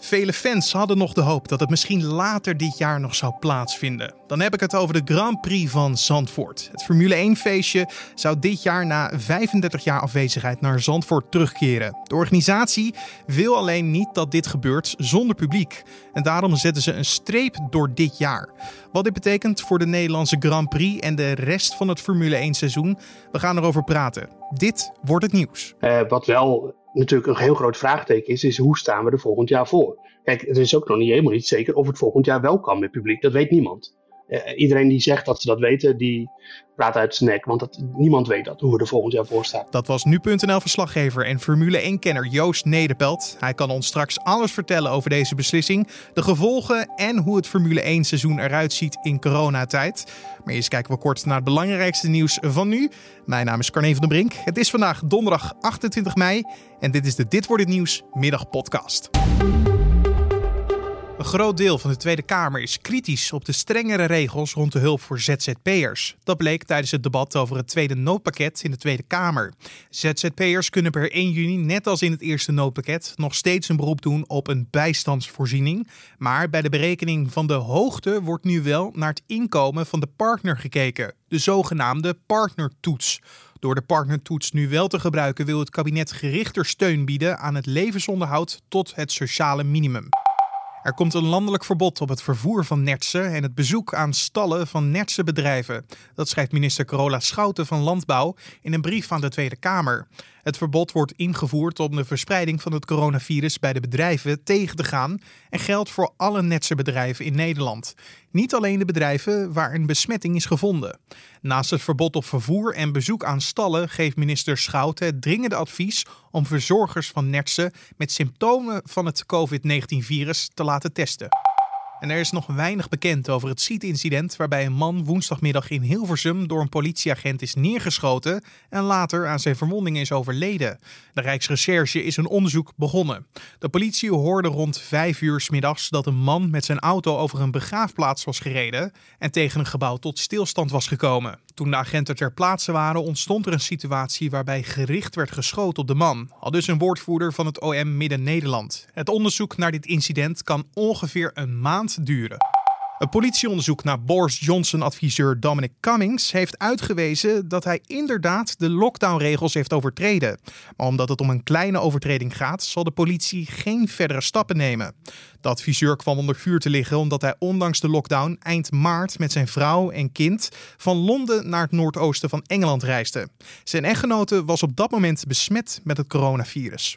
Vele fans hadden nog de hoop dat het misschien later dit jaar nog zou plaatsvinden. Dan heb ik het over de Grand Prix van Zandvoort. Het Formule 1-feestje zou dit jaar na 35 jaar afwezigheid naar Zandvoort terugkeren. De organisatie wil alleen niet dat dit gebeurt zonder publiek. En daarom zetten ze een streep door dit jaar. Wat dit betekent voor de Nederlandse Grand Prix en de rest van het Formule 1-seizoen, we gaan erover praten. Dit wordt het nieuws. Uh, wat wel natuurlijk een heel groot vraagteken is, is hoe staan we er volgend jaar voor? Kijk, het is ook nog niet helemaal niet zeker of het volgend jaar wel kan met publiek. Dat weet niemand. Uh, iedereen die zegt dat ze dat weten, die praat uit zijn nek. Want dat, niemand weet dat, hoe we er volgend jaar voor staan. Dat was nu.nl-verslaggever en Formule 1-kenner Joost Nederpelt. Hij kan ons straks alles vertellen over deze beslissing, de gevolgen en hoe het Formule 1-seizoen eruit ziet in coronatijd. Maar eerst kijken we kort naar het belangrijkste nieuws van nu. Mijn naam is Carne van den Brink. Het is vandaag donderdag 28 mei en dit is de Dit wordt het nieuws middagpodcast. Een groot deel van de Tweede Kamer is kritisch op de strengere regels rond de hulp voor ZZP'ers. Dat bleek tijdens het debat over het tweede noodpakket in de Tweede Kamer. ZZP'ers kunnen per 1 juni, net als in het eerste noodpakket, nog steeds een beroep doen op een bijstandsvoorziening. Maar bij de berekening van de hoogte wordt nu wel naar het inkomen van de partner gekeken, de zogenaamde partnertoets. Door de partnertoets nu wel te gebruiken wil het kabinet gerichter steun bieden aan het levensonderhoud tot het sociale minimum. Er komt een landelijk verbod op het vervoer van nertsen en het bezoek aan stallen van nertse bedrijven. Dat schrijft minister Carola Schouten van Landbouw in een brief aan de Tweede Kamer. Het verbod wordt ingevoerd om de verspreiding van het coronavirus bij de bedrijven tegen te gaan en geldt voor alle netse bedrijven in Nederland. Niet alleen de bedrijven waar een besmetting is gevonden. Naast het verbod op vervoer en bezoek aan stallen geeft minister Schouten het dringende advies om verzorgers van nertsen met symptomen van het COVID-19-virus te laten testen. En er is nog weinig bekend over het schietincident waarbij een man woensdagmiddag in Hilversum door een politieagent is neergeschoten en later aan zijn verwondingen is overleden. De Rijksrecherche is een onderzoek begonnen. De politie hoorde rond 5 uur middags dat een man met zijn auto over een begraafplaats was gereden en tegen een gebouw tot stilstand was gekomen. Toen de agenten ter plaatse waren, ontstond er een situatie waarbij gericht werd geschoten op de man, al dus een woordvoerder van het OM Midden-Nederland. Het onderzoek naar dit incident kan ongeveer een maand duren. Een politieonderzoek naar Boris Johnson-adviseur Dominic Cummings heeft uitgewezen dat hij inderdaad de lockdownregels heeft overtreden. Maar omdat het om een kleine overtreding gaat, zal de politie geen verdere stappen nemen. De adviseur kwam onder vuur te liggen omdat hij ondanks de lockdown eind maart met zijn vrouw en kind van Londen naar het noordoosten van Engeland reisde. Zijn echtgenote was op dat moment besmet met het coronavirus.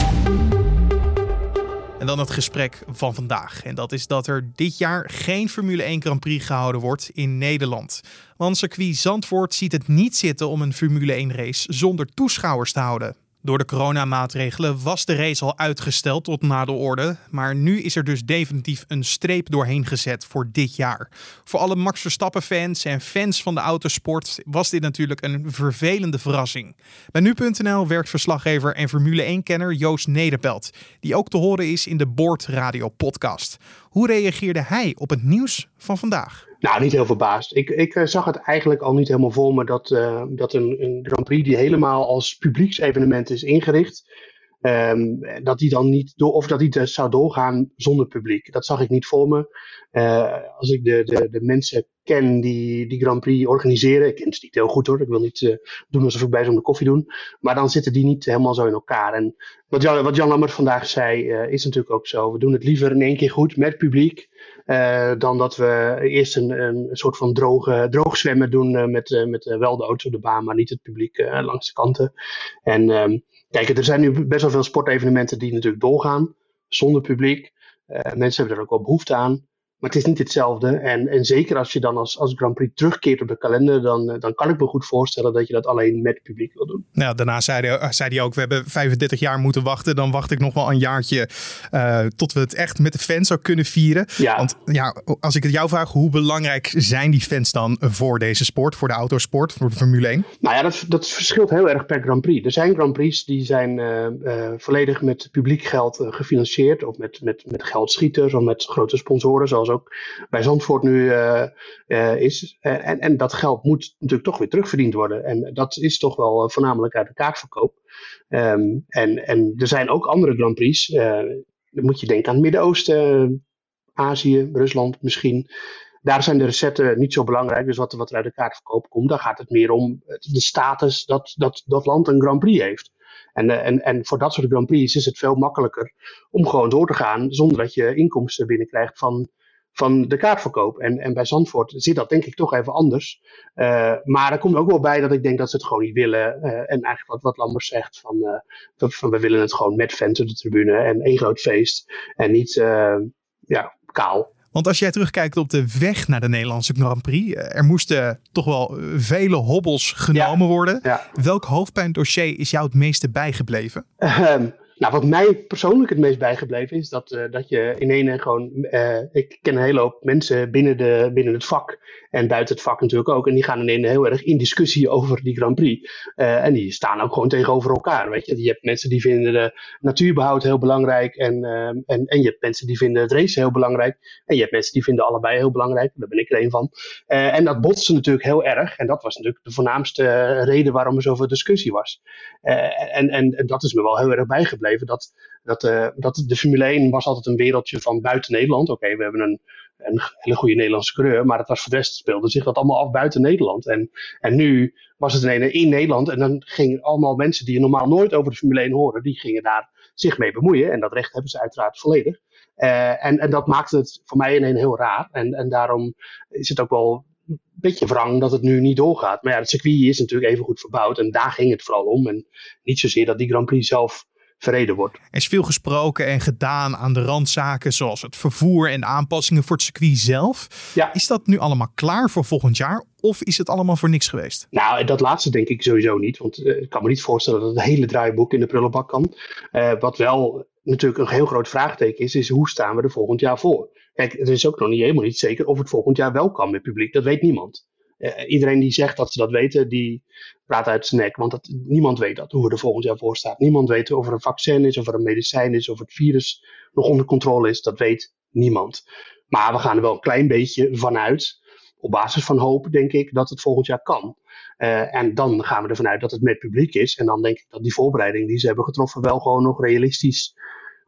En dan het gesprek van vandaag. En dat is dat er dit jaar geen Formule 1 Grand Prix gehouden wordt in Nederland. Want circuit Zandvoort ziet het niet zitten om een Formule 1 race zonder toeschouwers te houden. Door de coronamaatregelen was de race al uitgesteld tot na de orde. Maar nu is er dus definitief een streep doorheen gezet voor dit jaar. Voor alle Max Verstappen-fans en fans van de autosport was dit natuurlijk een vervelende verrassing. Bij nu.nl werkt verslaggever en Formule 1-kenner Joost Nederpelt, die ook te horen is in de Boord Radio podcast. Hoe reageerde hij op het nieuws van vandaag? Nou, niet heel verbaasd. Ik, ik eh, zag het eigenlijk al niet helemaal voor me dat, uh, dat een, een Grand Prix die helemaal als publieksevenement is ingericht, um, dat die dan niet door, of dat die dus zou doorgaan zonder publiek. Dat zag ik niet voor me. Uh, als ik de, de, de mensen ken die die Grand Prix organiseren, ik ken ze niet heel goed hoor, ik wil niet uh, doen alsof ik bij ze om de koffie doen, maar dan zitten die niet helemaal zo in elkaar. En wat Jan, wat Jan Lammert vandaag zei, uh, is natuurlijk ook zo. We doen het liever in één keer goed met publiek. Dan dat we eerst een, een soort van droge, droog zwemmen doen met, met wel de auto's op de baan, maar niet het publiek langs de kanten. En um, kijk, er zijn nu best wel veel sportevenementen die natuurlijk doorgaan zonder publiek. mensen hebben er ook wel behoefte aan. Maar het is niet hetzelfde. En, en zeker als je dan als, als Grand Prix terugkeert op de kalender, dan, eh, dan kan ik me goed voorstellen dat je dat alleen met het publiek wil doen. Nou, daarna zei hij, eh, zei hij ook, we hebben 35 jaar moeten wachten. Dan wacht ik nog wel een jaartje uh, tot we het echt met de fans zou kunnen vieren. Ja. Want ja, als ik het jou vraag, hoe belangrijk zijn die fans dan voor deze sport, voor de autosport, voor de Formule 1? Nou ja, dat, dat verschilt heel erg per Grand Prix. Er zijn Grand Prix die zijn uh, uh, volledig met publiek geld gefinancierd. Of met, met, met geldschieters of met grote sponsoren, zoals ook bij Zandvoort nu uh, uh, is. Uh, en, en dat geld moet natuurlijk toch weer terugverdiend worden. En dat is toch wel voornamelijk uit de kaartverkoop. Um, en, en er zijn ook andere Grand Prix dan moet je denken aan het Midden-Oosten, Azië, Rusland misschien. Daar zijn de recetten niet zo belangrijk. Dus wat, wat er uit de kaartverkoop komt, daar gaat het meer om de status dat dat, dat land een Grand Prix heeft. En, en, en voor dat soort Grand Prix is het veel makkelijker om gewoon door te gaan zonder dat je inkomsten binnenkrijgt van, van de kaartverkoop. En, en bij Zandvoort zit dat denk ik toch even anders. Uh, maar er komt ook wel bij dat ik denk dat ze het gewoon niet willen. Uh, en eigenlijk wat, wat Lambert zegt, van, uh, van we willen het gewoon met fans op de tribune en één groot feest. En niet ja, kaal. Want als jij terugkijkt op de weg naar de Nederlandse Grand Prix, er moesten toch wel vele hobbels genomen worden. Ja. Welk hoofdpijndossier is jou het meeste bijgebleven? Ehm, nou, wat mij persoonlijk het meest bijgebleven is dat, uh, dat je in ene gewoon. Uh, ik ken een hele hoop mensen binnen, de, binnen het vak en buiten het vak natuurlijk ook. En die gaan in ene heel erg in discussie over die Grand Prix. En die staan ook gewoon tegenover elkaar. Weet je? je hebt mensen die vinden de natuurbehoud heel belangrijk. En, en, en je hebt mensen die vinden het race heel belangrijk. En je hebt mensen die vinden allebei heel belangrijk. Daar ben ik er een van. en dat botste natuurlijk heel erg. En dat was natuurlijk de voornaamste reden waarom er zoveel discussie was. en, en, en dat is me wel heel erg bijgebleven dat, dat, uh, dat de Formule 1 was altijd een wereldje van buiten Nederland. Oké, we hebben een, een hele goede Nederlandse coureur, maar het was voor de speelde zich dat allemaal af buiten Nederland. En, en nu was het in, in Nederland en dan gingen allemaal mensen die normaal nooit over de Formule 1 horen, die gingen daar zich mee bemoeien. En dat recht hebben ze uiteraard volledig. Uh, en, en dat maakte het voor mij ineens heel raar. En, en daarom is het ook wel een beetje wrang dat het nu niet doorgaat. Maar ja, het circuit is natuurlijk even goed verbouwd. En daar ging het vooral om. En niet zozeer dat die Grand Prix zelf verreden wordt. Er is veel gesproken en gedaan aan de randzaken, zoals het vervoer en aanpassingen voor het circuit zelf. Ja. Is dat nu allemaal klaar voor volgend jaar? Of is het allemaal voor niks geweest? Nou, dat laatste denk ik sowieso niet. Want uh, ik kan me niet voorstellen dat het hele draaiboek in de prullenbak kan. Uh, wat wel natuurlijk een heel groot vraagteken is, is hoe staan we er volgend jaar voor? Kijk, het is ook nog niet helemaal niet zeker of het volgend jaar wel kan met publiek. Dat weet niemand. Uh, iedereen die zegt dat ze dat weten, die praat uit zijn nek. Want dat, niemand weet dat, hoe er volgend jaar voor staat. Niemand weet of er een vaccin is, of er een medicijn is, of het virus nog onder controle is. Dat weet niemand. Maar we gaan er wel een klein beetje vanuit, op basis van hoop, denk ik, dat het volgend jaar kan. Uh, en dan gaan we ervan uit dat het met publiek is. En dan denk ik dat die voorbereiding die ze hebben getroffen wel gewoon nog realistisch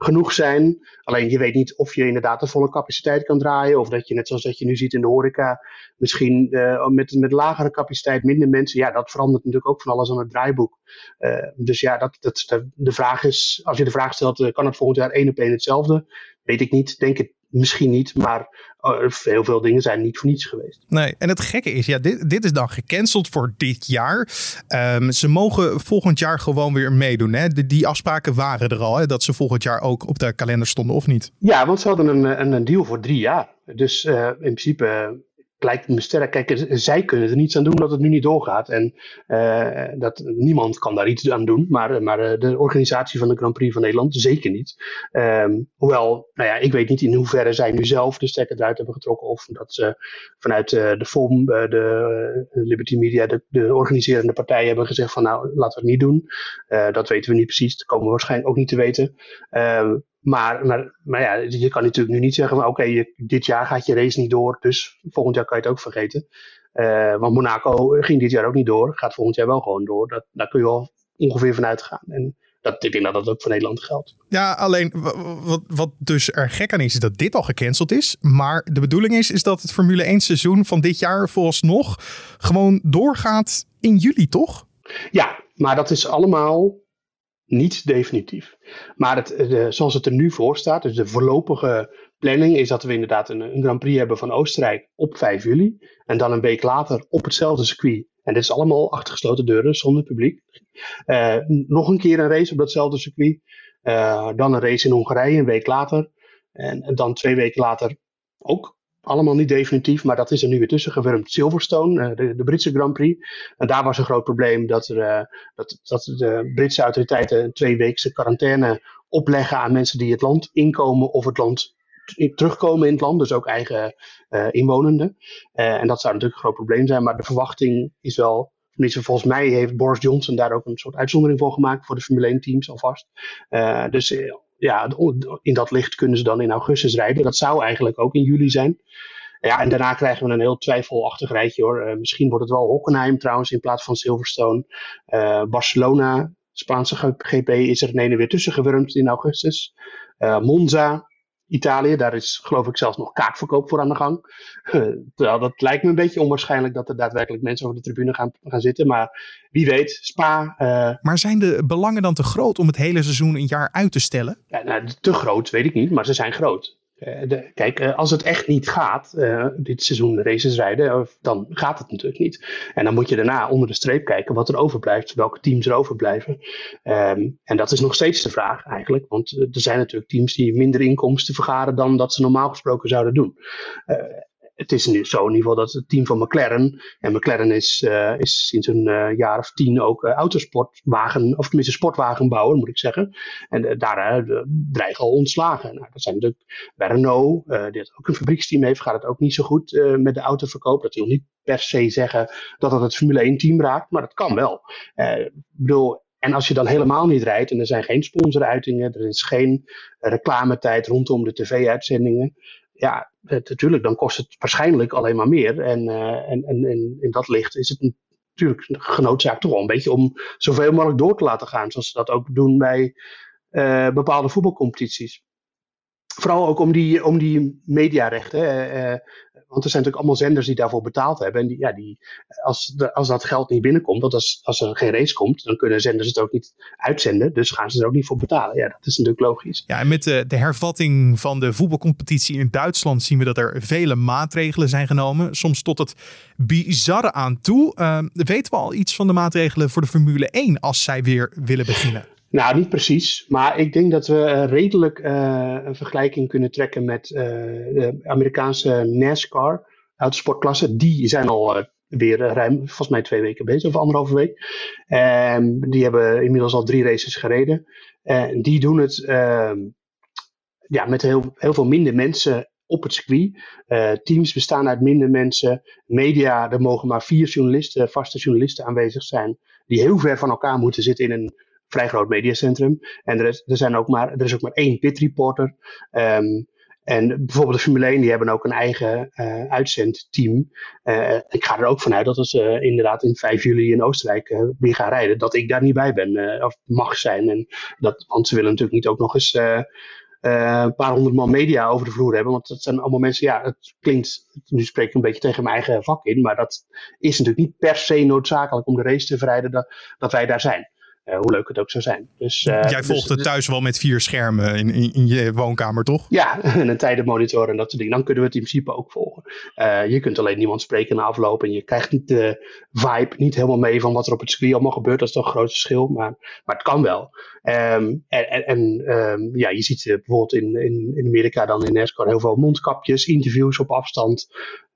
genoeg zijn. Alleen je weet niet of je inderdaad de volle capaciteit kan draaien. Of dat je net zoals dat je nu ziet in de horeca. Misschien uh, met, met lagere capaciteit minder mensen. Ja, dat verandert natuurlijk ook van alles aan het draaiboek. Uh, dus ja, dat, dat, de vraag is. Als je de vraag stelt, uh, kan het volgend jaar één op één hetzelfde? Weet ik niet. Denk het misschien niet, maar uh, heel veel dingen zijn niet voor niets geweest. Nee, en het gekke is, ja, dit, dit is dan gecanceld voor dit jaar. Um, ze mogen volgend jaar gewoon weer meedoen. Hè? De, die afspraken waren er al, hè, dat ze volgend jaar ook op de kalender stonden, of niet? Ja, want ze hadden een, een, een deal voor drie jaar. Dus uh, in principe lijkt me sterk. Kijk, zij kunnen er niets aan doen dat het nu niet doorgaat. En uh, dat, niemand kan daar iets aan doen. Maar, maar uh, de organisatie van de Grand Prix van Nederland zeker niet. Um, hoewel, nou ja, ik weet niet in hoeverre zij nu zelf de stekker eruit hebben getrokken. Of dat ze vanuit uh, de FOM, de Liberty Media, de, de, organiserende partijen hebben gezegd van nou, laten we het niet doen. dat weten we niet precies. Dat komen we waarschijnlijk ook niet te weten. Uh, maar, maar, maar ja, je kan natuurlijk nu niet zeggen van oké, dit jaar gaat je race niet door, dus volgend jaar kan je het ook vergeten. Uh, want Monaco ging dit jaar ook niet door, gaat volgend jaar wel gewoon door. Dat, daar kun je wel ongeveer van uitgaan. En dat, ik denk dat dat ook voor Nederland geldt. Ja, alleen wat, wat dus er gek aan is, is dat dit al gecanceld is. Maar de bedoeling is, is dat het Formule 1 seizoen van dit jaar nog gewoon doorgaat in juli, toch? Ja, maar dat is allemaal niet definitief. Maar het, zoals het er nu voor staat, dus de voorlopige planning is dat we inderdaad een, een, Grand Prix hebben van Oostenrijk op 5 juli. En dan een week later op hetzelfde circuit. En dit is allemaal achter gesloten deuren, zonder publiek. Uh, nog een keer een race op datzelfde circuit. Uh, dan een race in Hongarije een week later. En dan twee weken later ook allemaal niet definitief, maar dat is er nu weer tussen gewurmd. Silverstone, uh, de, Britse Grand Prix. En daar was een groot probleem dat, er, uh, dat, dat de Britse autoriteiten een tweeweekse quarantaine opleggen aan mensen die het land inkomen of het land terugkomen in het land, dus ook eigen uh, inwonenden. en dat zou natuurlijk een groot probleem zijn, maar de verwachting is wel volgens mij heeft Boris Johnson daar ook een soort uitzondering voor gemaakt voor de Formule 1 teams alvast. Uh, dus ja, in dat licht kunnen ze dan in augustus rijden. Dat zou eigenlijk ook in juli zijn. Ja, en daarna krijgen we een heel twijfelachtig rijtje hoor. Uh, misschien wordt het wel Hockenheim trouwens in plaats van Silverstone. Uh, Barcelona Spaanse GP is er een ene weer tussen gewurmd in augustus. Monza, Italië, daar is geloof ik zelfs nog kaartverkoop voor aan de gang. Terwijl dat lijkt me een beetje onwaarschijnlijk dat er daadwerkelijk mensen over de tribune gaan, gaan zitten. Maar wie weet, Spa. Uh... Maar zijn de belangen dan te groot om het hele seizoen een jaar uit te stellen? Ja, nou, te groot weet ik niet, maar ze zijn groot. Eh, kijk, eh, als het echt niet gaat, uh, dit seizoen races rijden, dan gaat het natuurlijk niet. En dan moet je daarna onder de streep kijken wat er overblijft, welke teams er overblijven. Um, en dat is nog steeds de vraag eigenlijk, want er zijn natuurlijk teams die minder inkomsten vergaren dan dat ze normaal gesproken zouden doen het is nu zo in ieder geval dat het team van McLaren, en McLaren is, uh, is sinds een uh, jaar of tien ook uh, autosportwagen, of tenminste sportwagenbouwer moet ik zeggen. En daar dreigen al ontslagen. Nou, dat zijn natuurlijk bij Renault, die ook een fabrieksteam heeft, gaat het ook niet zo goed met de autoverkoop. Dat wil niet per se zeggen dat het het Formule 1 team raakt, maar dat kan wel. bedoel, en als je dan helemaal niet rijdt en er zijn geen sponsoruitingen, er is geen reclametijd rondom de tv-uitzendingen, ja, natuurlijk, dan kost het waarschijnlijk alleen maar meer. En, uh, en, en, en in dat licht is het natuurlijk genoodzaakt toch wel een beetje om zoveel mogelijk door te laten gaan. Zoals ze dat ook doen bij uh, bepaalde voetbalcompetities. Vooral ook om die, om die mediarechten. Uh, want er zijn natuurlijk allemaal zenders die daarvoor betaald hebben. En die, ja, die, als, als dat geld niet binnenkomt, want als, er geen race komt, dan kunnen zenders het ook niet uitzenden. Dus gaan ze er ook niet voor betalen. Ja, dat is natuurlijk logisch. Ja, en met de, de hervatting van de voetbalcompetitie in Duitsland zien we dat er vele maatregelen zijn genomen. Soms tot het bizarre aan toe. Uh, weten we al iets van de maatregelen voor de Formule 1 als zij weer willen beginnen? Nou, niet precies. Maar ik denk dat we eh, redelijk uh, een vergelijking kunnen trekken met uh, de Amerikaanse NASCAR, autosportklasse. Die zijn al weer ruim, volgens mij twee weken bezig, of anderhalve week. Um, die hebben inmiddels al drie races gereden. En die doen het ehm, ja, met heel, heel veel minder mensen op het circuit. teams bestaan uit minder mensen. Media, er mogen maar vier journalisten, vaste journalisten aanwezig zijn. Die heel ver van elkaar moeten zitten in een vrij groot mediacentrum. En er is, er zijn ook maar, er is ook maar één pit reporter. Um, en bijvoorbeeld de Formule 1, die hebben ook een eigen uh, uitzendteam. Uh, ik ga er ook vanuit dat als ze uh, inderdaad in 5 juli in Oostenrijk weer gaan rijden, dat ik daar niet bij ben of mag zijn. En dat, want ze willen natuurlijk niet ook nog eens een paar honderd man media over de vloer hebben. Want dat zijn allemaal mensen, ja, het klinkt, nu spreek ik een beetje tegen mijn eigen vak in, maar dat is natuurlijk niet per se noodzakelijk om de race te verrijden dat wij daar zijn. Uh, hoe leuk het ook zou zijn. Dus, uh, Jij volgt dus, het thuis wel met vier schermen in, in, in, je woonkamer, toch? Ja, en een tijdenmonitor en dat soort dingen. Dan kunnen we het in principe ook volgen. Uh, je kunt alleen niemand spreken na afloop en je krijgt niet de vibe, niet helemaal mee van wat er op het circuit allemaal gebeurt. Dat is toch een groot verschil, maar, maar het kan wel. Um, en en um, ja, je ziet bijvoorbeeld in, in, in Amerika dan in NASCAR heel veel mondkapjes, interviews op afstand.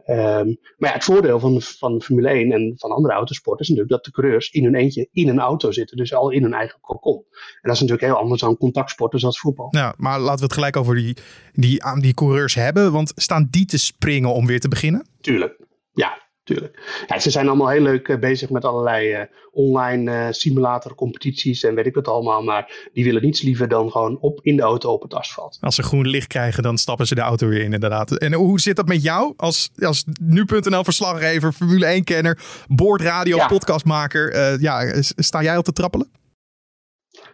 Um, maar ja, het voordeel van, van Formule 1 en van andere autosporten is natuurlijk dat de coureurs in hun eentje in een auto zitten. Dus al in hun eigen kokon. En dat is natuurlijk heel anders dan contactsporten zoals voetbal. Ja, maar laten we het gelijk over die, die, die coureurs hebben. Want staan die te springen om weer te beginnen? Tuurlijk, ja tuurlijk. Ja, ze zijn allemaal heel leuk uh, bezig met allerlei uh, online uh, simulator competities en weet ik wat allemaal. Maar die willen niets liever dan gewoon op in de auto op het asfalt. Als ze groen licht krijgen, dan stappen ze de auto weer in inderdaad. En hoe zit dat met jou als, als nu.nl verslaggever, Formule 1 kenner, boordradio, ja. podcastmaker? ja, sta jij op te trappelen?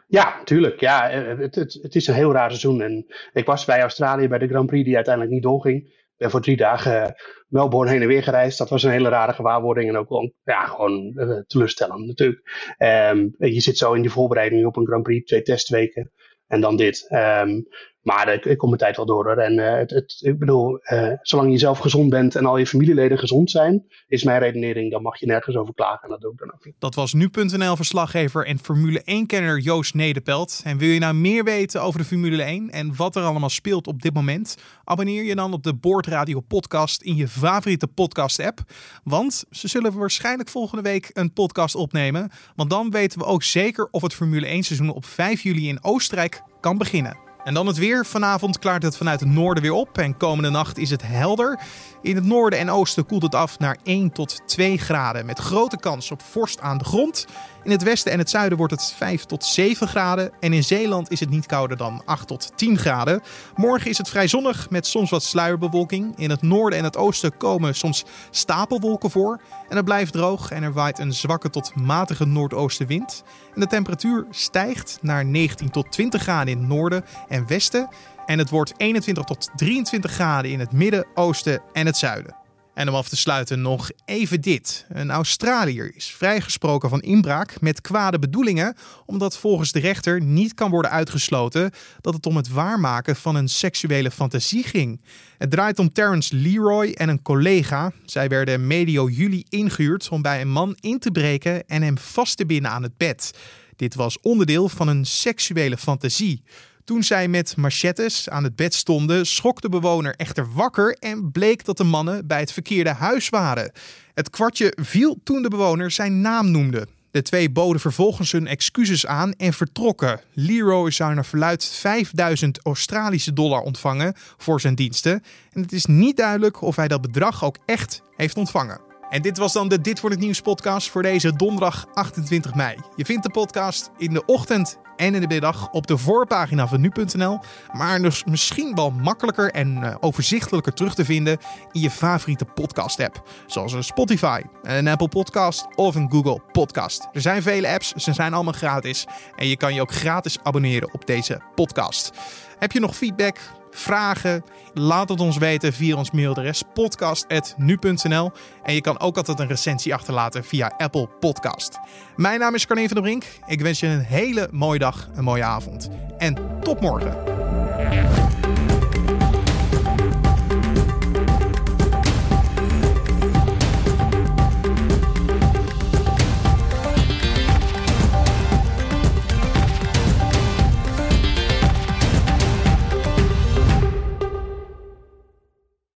Ja, tuurlijk. Ja, het, het, het, is een heel raar seizoen. En ik was bij Australië bij de Grand Prix die uiteindelijk niet doorging ben voor drie dagen Melbourne heen en weer gereisd. Dat was een hele rare gewaarwording en ook wel, ja, gewoon uh, teleurstellend natuurlijk. Um, je zit zo in die voorbereiding op een Grand Prix, twee testweken en dan dit. Um, maar ik, ik kom mijn tijd wel door. En uh, het, het, ik bedoel, uh, zolang je zelf gezond bent en al je familieleden gezond zijn, is mijn redenering, dan mag je nergens over klagen. En dat doe ik dan ook niet. Dat was nu.nl-verslaggever en Formule 1-kenner Joost Nederpelt. En wil je nou meer weten over de Formule 1 en wat er allemaal speelt op dit moment? Abonneer je dan op de Boordradio podcast in je favoriete podcast-app. Want ze zullen waarschijnlijk volgende week een podcast opnemen. Want dan weten we ook zeker of het Formule 1-seizoen op 5 juli in Oostenrijk kan beginnen. En dan het weer. Vanavond klaart het vanuit het noorden weer op en komende nacht is het helder. In het noorden en oosten koelt het af naar 1 tot 2 graden met grote kans op vorst aan de grond. In het westen en het zuiden wordt het 5 tot 7 graden en in Zeeland is het niet kouder dan 8 tot 10 graden. Morgen is het vrij zonnig met soms wat sluierbewolking. In het noorden en het oosten komen soms stapelwolken voor en het blijft droog en er waait een zwakke tot matige noordoostenwind. En de temperatuur stijgt naar 19 tot 20 graden in het noorden en westen. En het wordt 21 tot 23 graden in het midden, oosten en het zuiden. En om af te sluiten nog even dit. Een Australiër is vrijgesproken van inbraak met kwade bedoelingen, omdat volgens de rechter niet kan worden uitgesloten dat het om het waarmaken van een seksuele fantasie ging. Het draait om Terence Leroy en een collega. Zij werden medio juli ingehuurd om bij een man in te breken en hem vast te binden aan het bed. Dit was onderdeel van een seksuele fantasie. Toen zij met machetes aan het bed stonden, schrok de bewoner echter wakker en bleek dat de mannen bij het verkeerde huis waren. Het kwartje viel toen de bewoner zijn naam noemde. De twee boden vervolgens hun excuses aan en vertrokken. Leroy zou naar verluid 5000 Australische dollar ontvangen voor zijn diensten. En het is niet duidelijk of hij dat bedrag ook echt heeft ontvangen. En dit was dan de Dit wordt het Nieuws podcast voor deze donderdag 28 mei. Je vindt de podcast in de ochtend en in de middag op de voorpagina van nu.nl. Maar dus misschien wel makkelijker en uh, overzichtelijker terug te vinden in je favoriete podcast app. Zoals een Spotify, een Apple podcast of een Google podcast. Er zijn vele apps, ze zijn allemaal gratis. En je kan je ook gratis abonneren op deze podcast. Heb je nog feedback? Vragen, laat het ons weten via ons mailadres podcast.nu.nl. En je kan ook altijd een recensie achterlaten via Apple Podcast. Mijn naam is Carne van der Brink. Ik wens je een hele mooie dag, een mooie avond. En tot morgen.